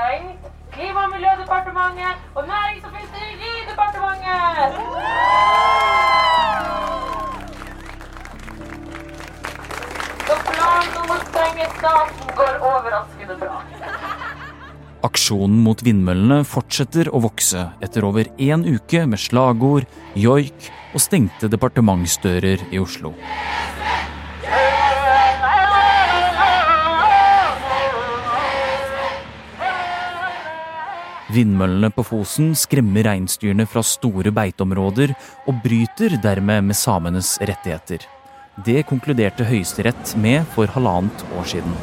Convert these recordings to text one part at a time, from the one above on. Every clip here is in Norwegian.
stengt. Klima- og miljødepartementet og Nærings- og fiskeridepartementet. Så planen om å stenge staten går overraskende bra. Aksjonen mot vindmøllene fortsetter å vokse etter over én uke med slagord, joik og stengte departementsdører i Oslo. Vindmøllene på Fosen skremmer reinsdyrene fra store beiteområder og bryter dermed med samenes rettigheter. Det konkluderte Høyesterett med for halvannet år siden.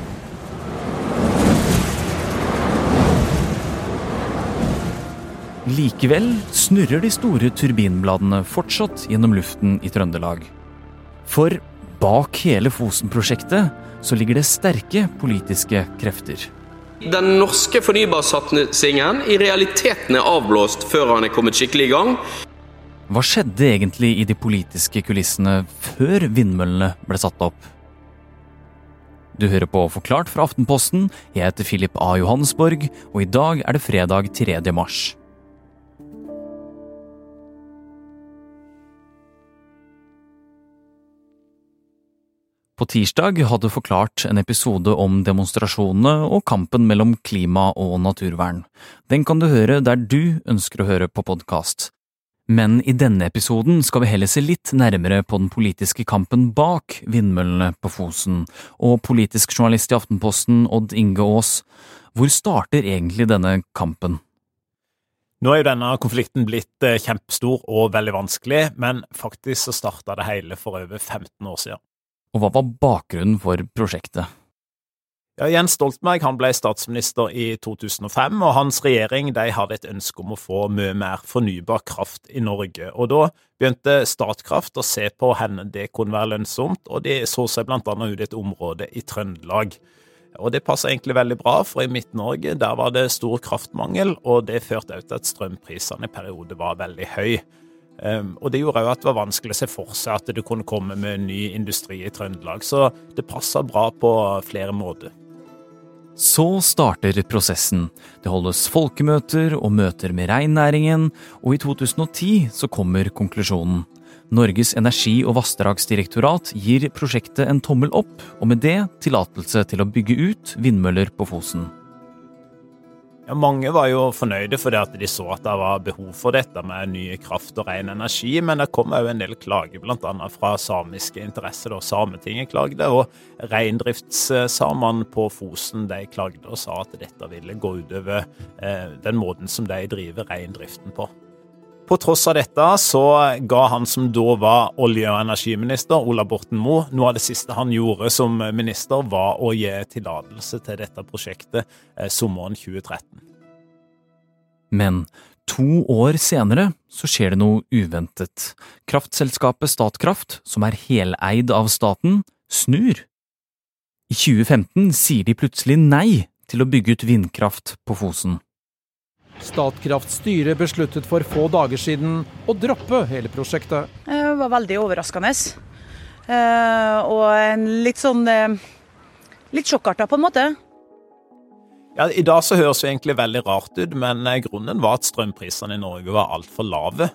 Likevel snurrer de store turbinbladene fortsatt gjennom luften i Trøndelag. For bak hele Fosen-prosjektet så ligger det sterke politiske krefter. Den norske fornybarsatsingen i realiteten er avblåst før han er kommet skikkelig i gang. Hva skjedde egentlig i de politiske kulissene før vindmøllene ble satt opp? Du hører på Forklart fra Aftenposten. Jeg heter Philip A. Johannesborg, og i dag er det fredag 3. mars. På tirsdag hadde Forklart en episode om demonstrasjonene og kampen mellom klima og naturvern. Den kan du høre der du ønsker å høre på podkast. Men i denne episoden skal vi heller se litt nærmere på den politiske kampen bak vindmøllene på Fosen, og politisk journalist i Aftenposten Odd Inge Aas, hvor starter egentlig denne kampen? Nå er jo denne konflikten blitt eh, kjempestor og veldig vanskelig, men faktisk så starta det hele for over 15 år siden. Og hva var bakgrunnen for prosjektet? Ja, Jens Stoltenberg han ble statsminister i 2005, og hans regjering de hadde et ønske om å få mye mer fornybar kraft i Norge. Og Da begynte Statkraft å se på hvor det kunne være lønnsomt, og de så seg annet ut et område i Trøndelag. Og Det passer egentlig veldig bra, for i Midt-Norge der var det stor kraftmangel, og det førte også til at strømprisene i perioder var veldig høye. Um, og Det gjorde òg at det var vanskelig å se for seg at det kunne komme med ny industri i Trøndelag. Så det passa bra på flere måter. Så starter prosessen. Det holdes folkemøter og møter med reinnæringen, og i 2010 så kommer konklusjonen. Norges energi- og vassdragsdirektorat gir prosjektet en tommel opp, og med det tillatelse til å bygge ut vindmøller på Fosen. Ja, mange var jo fornøyde fordi at de så at det var behov for dette med ny kraft og ren energi, men det kom òg en del klager, bl.a. fra samiske interesser. Da. Sametinget klagde, og reindriftssamene på Fosen de klagde og sa at dette ville gå utover eh, den måten som de driver reindriften på. På tross av dette så ga han som da var olje- og energiminister, Ola Borten Moe, noe av det siste han gjorde som minister, var å gi tillatelse til dette prosjektet eh, sommeren 2013. Men to år senere så skjer det noe uventet. Kraftselskapet Statkraft, som er heleid av staten, snur. I 2015 sier de plutselig nei til å bygge ut vindkraft på Fosen. Statkrafts styre besluttet for få dager siden å droppe hele prosjektet. Det var veldig overraskende. Eh, og en litt sånn eh, Litt sjokkarta, på en måte. Ja, I dag så høres det egentlig veldig rart ut, men eh, grunnen var at strømprisene i Norge var altfor lave.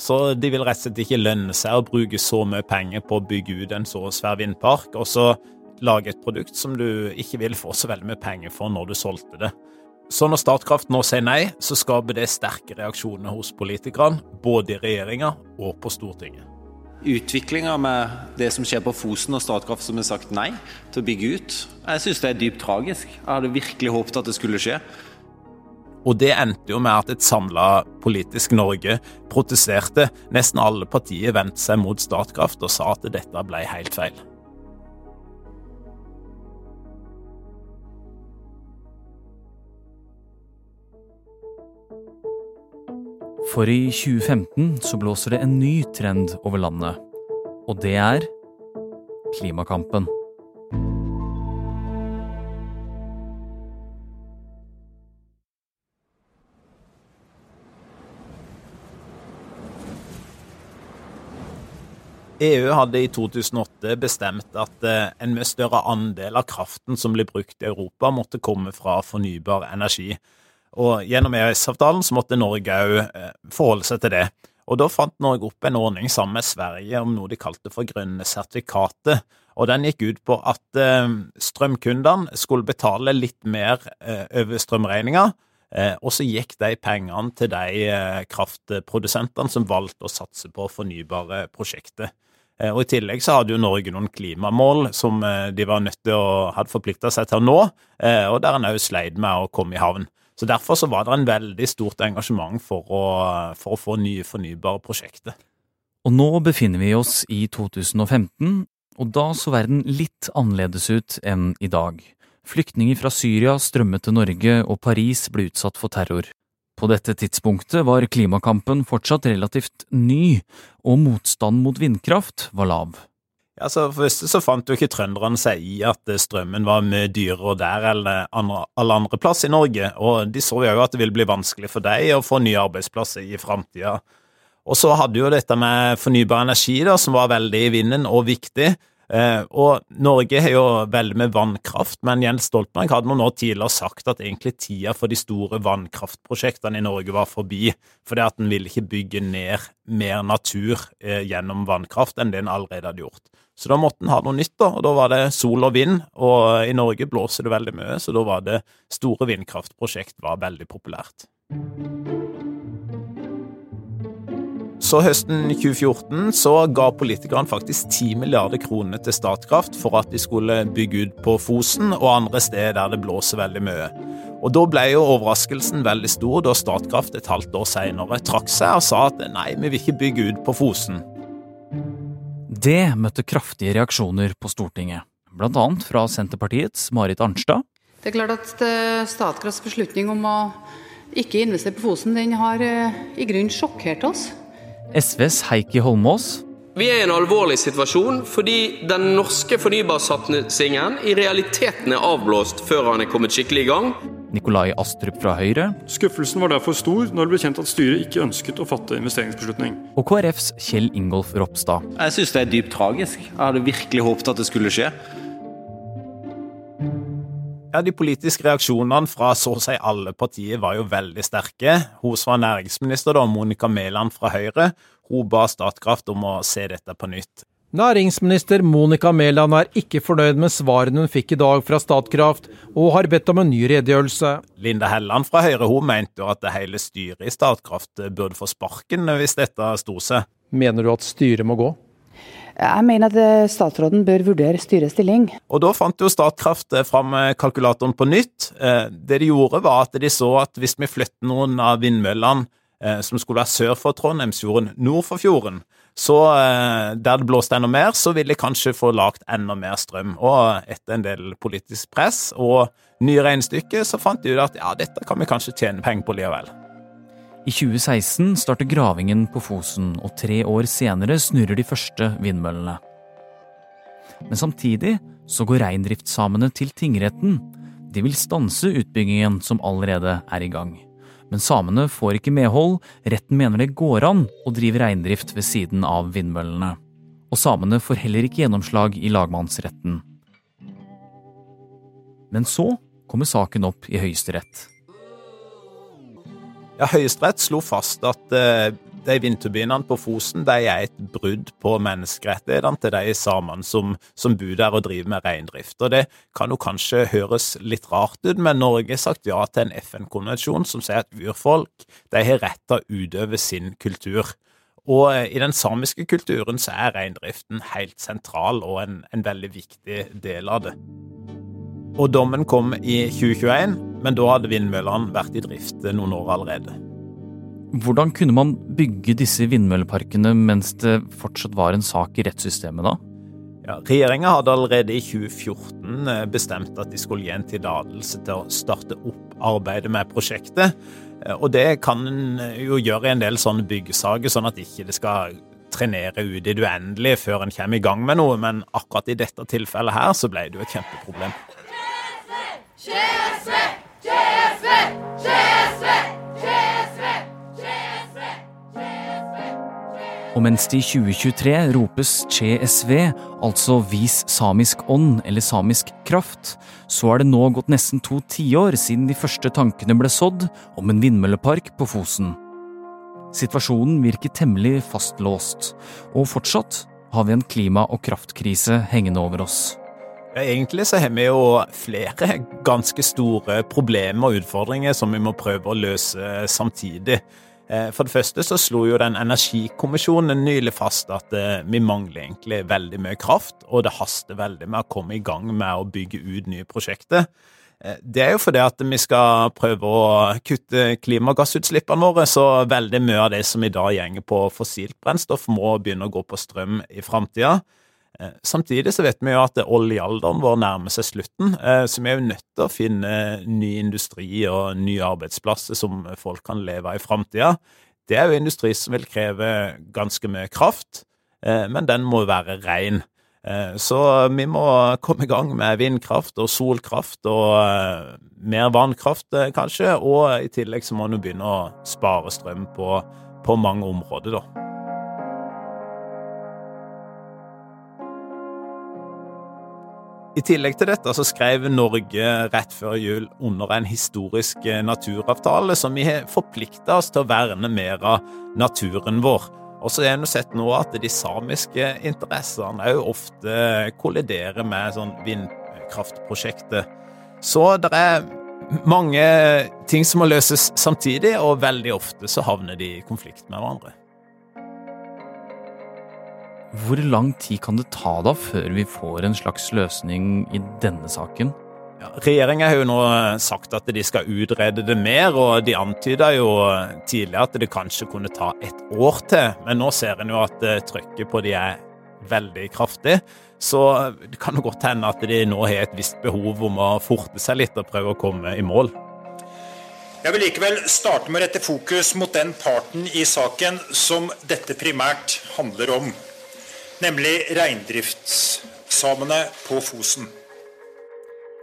Så de vil rett og slett ikke lønne seg å bruke så mye penger på å bygge ut en så svær vindpark, og så lage et produkt som du ikke vil få så veldig mye penger for når du solgte det. Så når Statkraft nå sier nei, så skaper det sterke reaksjoner hos politikerne, både i regjeringa og på Stortinget. Utviklinga med det som skjer på Fosen og Statkraft som har sagt nei til å bygge ut, jeg syns det er dypt tragisk. Jeg hadde virkelig håpet at det skulle skje. Og det endte jo med at et samla politisk Norge protesterte. Nesten alle partier vendte seg mot Statkraft og sa at dette ble helt feil. For i 2015 så blåser det en ny trend over landet, og det er klimakampen. EU hadde i 2008 bestemt at eh, en mye større andel av kraften som blir brukt i Europa, måtte komme fra fornybar energi. Og gjennom EØS-avtalen så måtte Norge òg eh, forholde seg til det. Og da fant Norge opp en ordning sammen med Sverige om noe de kalte for grønne sertifikater. Og den gikk ut på at eh, strømkundene skulle betale litt mer over strømregninga, og så gikk de pengene til de kraftprodusentene som valgte å satse på fornybare prosjekter. Eh, og I tillegg så hadde jo Norge noen klimamål som eh, de var nødt til å hadde forplikta seg til å nå, eh, og der en òg sleit med å komme i havn. Så Derfor så var det en veldig stort engasjement for å, for å få nye fornybare prosjekter. Og nå befinner vi oss i 2015, og da så verden litt annerledes ut enn i dag. Flyktninger fra Syria strømmet til Norge, og Paris ble utsatt for terror. På dette tidspunktet var klimakampen fortsatt relativt ny, og motstanden mot vindkraft var lav. Ja, så For først så fant jo ikke trønderne seg i at strømmen var mye dyrere der eller andre, alle andre plass i Norge, og de så jo at det ville bli vanskelig for dem å få nye arbeidsplasser i framtida. Og så hadde jo dette med fornybar energi, da, som var veldig i vinden og viktig. Eh, og Norge har jo veldig med vannkraft, men Jens Stoltenberg hadde nå tidligere sagt at egentlig tida for de store vannkraftprosjektene i Norge var forbi, fordi at en ville ikke bygge ned mer natur eh, gjennom vannkraft enn det en allerede hadde gjort. Så da måtte en ha noe nytt, da, og da var det sol og vind, og i Norge blåser det veldig mye, så da var det store vindkraftprosjekt var veldig populært. Så høsten 2014 så ga politikerne faktisk 10 milliarder kroner til Statkraft for at de skulle bygge ut på Fosen og andre steder der det blåser veldig mye. Og Da ble jo overraskelsen veldig stor da Statkraft et halvt år senere trakk seg og sa at nei, vi vil ikke bygge ut på Fosen. Det møtte kraftige reaksjoner på Stortinget, bl.a. fra Senterpartiets Marit Arnstad. Det er klart at eh, Statkrafts beslutning om å ikke investere på Fosen, den har eh, i grunnen sjokkert oss. SVs Heikki Holmås. Vi er i en alvorlig situasjon fordi den norske fornybarsatsingen i realiteten er avblåst før han er kommet skikkelig i gang. Nikolai Astrup fra Høyre. Skuffelsen var derfor stor når det ble kjent at styret ikke ønsket å fatte investeringsbeslutning. Og KrFs Kjell Ingolf Ropstad. Jeg syns det er dypt tragisk. Jeg hadde virkelig håpet at det skulle skje. Ja, De politiske reaksjonene fra så å si alle partier var jo veldig sterke. Hun som var næringsminister, da, Monica Mæland fra Høyre, hun ba Statkraft om å se dette på nytt. Næringsminister Monica Mæland er ikke fornøyd med svarene hun fikk i dag fra Statkraft, og har bedt om en ny redegjørelse. Linda Helland fra Høyre hun mente jo at det hele styret i Statkraft burde få sparken hvis dette sto seg. Mener du at styret må gå? Jeg mener at eh, statsråden bør vurdere styrets stilling. Og Da fant jo Statkraft eh, fram eh, kalkulatoren på nytt. Det de gjorde, var at de så at hvis vi flytter noen av vindmøllene som skulle være sør for Trondheimsfjorden, nord for fjorden, så der det blåste enda mer, så ville de kanskje få lagt enda mer strøm. Og etter en del politisk press og nye regnestykker, så fant de ut at ja, dette kan vi kanskje tjene penger på likevel. I 2016 starter gravingen på Fosen, og tre år senere snurrer de første vindmøllene. Men samtidig så går reindriftssamene til tingretten. De vil stanse utbyggingen som allerede er i gang. Men samene får ikke medhold, retten mener det går an å drive reindrift ved siden av vindmøllene. Og samene får heller ikke gjennomslag i lagmannsretten. Men så kommer saken opp i Høyesterett. Ja, Høyesterett slo fast at uh, de vindturbinene på Fosen de er et brudd på menneskerettighetene til de samene som, som bor der og driver med reindrift. Og Det kan jo kanskje høres litt rart ut, men Norge har sagt ja til en FN-konvensjon som sier at urfolk de har rett til å utøve sin kultur. Og eh, i den samiske kulturen så er reindriften helt sentral og en, en veldig viktig del av det. Og dommen kom i 2021, men da hadde vindmøllene vært i drift noen år allerede. Hvordan kunne man bygge disse vindmølleparkene mens det fortsatt var en sak i rettssystemet da? Ja, Regjeringa hadde allerede i 2014 eh, bestemt at de skulle gi en tillatelse til å starte opp arbeidet med prosjektet. Eh, og det kan en eh, jo gjøre i en del sånne byggesaker, sånn at ikke det skal trenere ut i det uendelige før en kommer i gang med noe, men akkurat i dette tilfellet her så ble det jo et kjempeproblem. Og mens det i 2023 ropes CSV, altså Vis samisk ånd eller samisk kraft, så er det nå gått nesten to tiår siden de første tankene ble sådd om en vindmøllepark på Fosen. Situasjonen virker temmelig fastlåst, og fortsatt har vi en klima- og kraftkrise hengende over oss. Egentlig så har vi jo flere ganske store problemer og utfordringer som vi må prøve å løse samtidig. Eh, for det første så slo jo den energikommisjonen nylig fast at eh, vi mangler egentlig veldig mye kraft, og det haster veldig med å komme i gang med å bygge ut nye prosjekter. Eh, det er jo fordi at vi skal prøve å kutte klimagassutslippene våre, så veldig mye av det som i dag gjenger på fossilt brennstoff, må begynne å gå på strøm i framtida. Eh, samtidig så vet vi jo at oljealderen vår nærmer seg slutten, eh, så vi er jo nødt til å finne ny industri og nye arbeidsplasser som folk kan leve av i framtida. Det er jo industri som vil kreve ganske mye kraft, eh, men den må være ren. Så vi må komme i gang med vindkraft og solkraft og mer vannkraft, kanskje, og i tillegg så må vi begynne å spare strøm på, på mange områder, da. I tillegg til dette så skrev Norge rett før jul under en historisk eh, naturavtale som vi har forplikta oss til å verne mer av naturen vår. Og så er vi sett nå at de samiske interessene òg ofte kolliderer med sånn vindkraftprosjekter. Så det er mange ting som må løses samtidig, og veldig ofte så havner de i konflikt med hverandre. Hvor lang tid kan det ta da før vi får en slags løsning i denne saken? Ja, Regjeringa har jo nå sagt at de skal utrede det mer, og de antyda jo tidligere at det kanskje kunne ta et år til. Men nå ser en jo at eh, trykket på de er veldig kraftig. Så det kan jo godt hende at de nå har et visst behov om å forte seg litt og prøve å komme i mål. Jeg vil likevel starte med å rette fokus mot den parten i saken som dette primært handler om nemlig reindriftssamene på Fosen.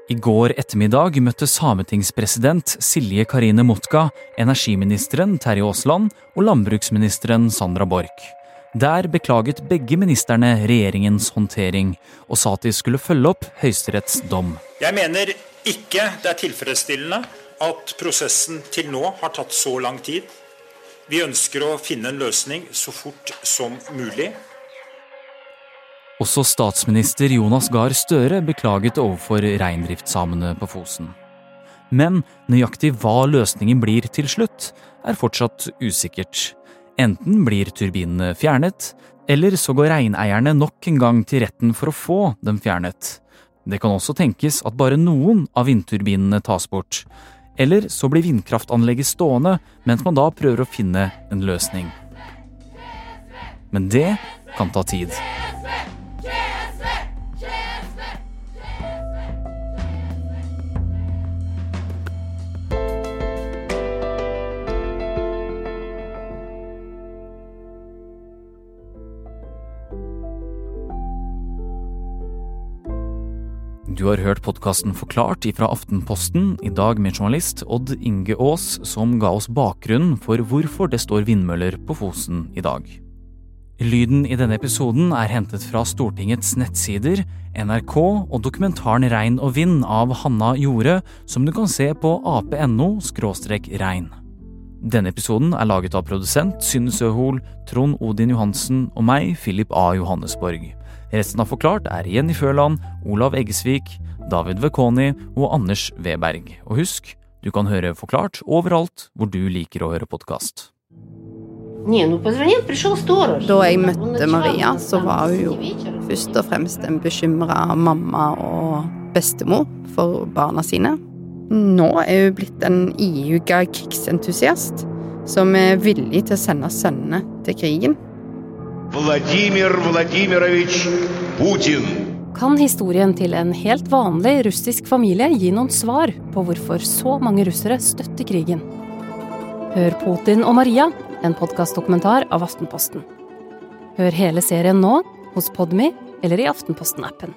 I går ettermiddag møtte sametingspresident Silje Karine Motka energiministeren Terje Aasland og landbruksministeren Sandra Borch. Der beklaget begge ministerne regjeringens håndtering, og sa at de skulle følge opp Høyesteretts dom. Jeg mener ikke det er tilfredsstillende at prosessen til nå har tatt så lang tid. Vi ønsker å finne en løsning så fort som mulig. Også statsminister Jonas Gahr Støre beklaget overfor reindriftssamene på Fosen. Men nøyaktig hva løsningen blir til slutt, er fortsatt usikkert. Enten blir turbinene fjernet, eller så går reineierne nok en gang til retten for å få dem fjernet. Det kan også tenkes at bare noen av vindturbinene tas bort. Eller så blir vindkraftanlegget stående mens man da prøver å finne en løsning. Men det kan ta tid. Du har hørt podkasten Forklart ifra Aftenposten, i dag med journalist Odd Inge Aas, som ga oss bakgrunnen for hvorfor det står vindmøller på Fosen i dag. Lyden i denne episoden er hentet fra Stortingets nettsider, NRK og dokumentaren Regn og vind av Hanna Jorde, som du kan se på ap.no rein. Denne episoden er laget av produsent Synne Søhol, Trond Odin Johansen og meg, Philip A. Johannesborg. Resten av Forklart er Jenny Føland, Olav Eggesvik, David Vekoni og Anders Weberg. Og husk, du kan høre Forklart overalt hvor du liker å høre podkast. Da jeg møtte Maria, så var hun jo først og fremst en bekymra mamma og bestemor for barna sine. Nå er hun blitt en ihuga krigsentusiast som er villig til å sende sønnene til krigen. Vladimir Vladimirovitsj Putin. Kan historien til en helt vanlig russisk familie gi noen svar på hvorfor så mange russere støtter krigen? Hør Putin og Maria, en podkastdokumentar av Aftenposten. Hør hele serien nå hos Podmy eller i Aftenposten-appen.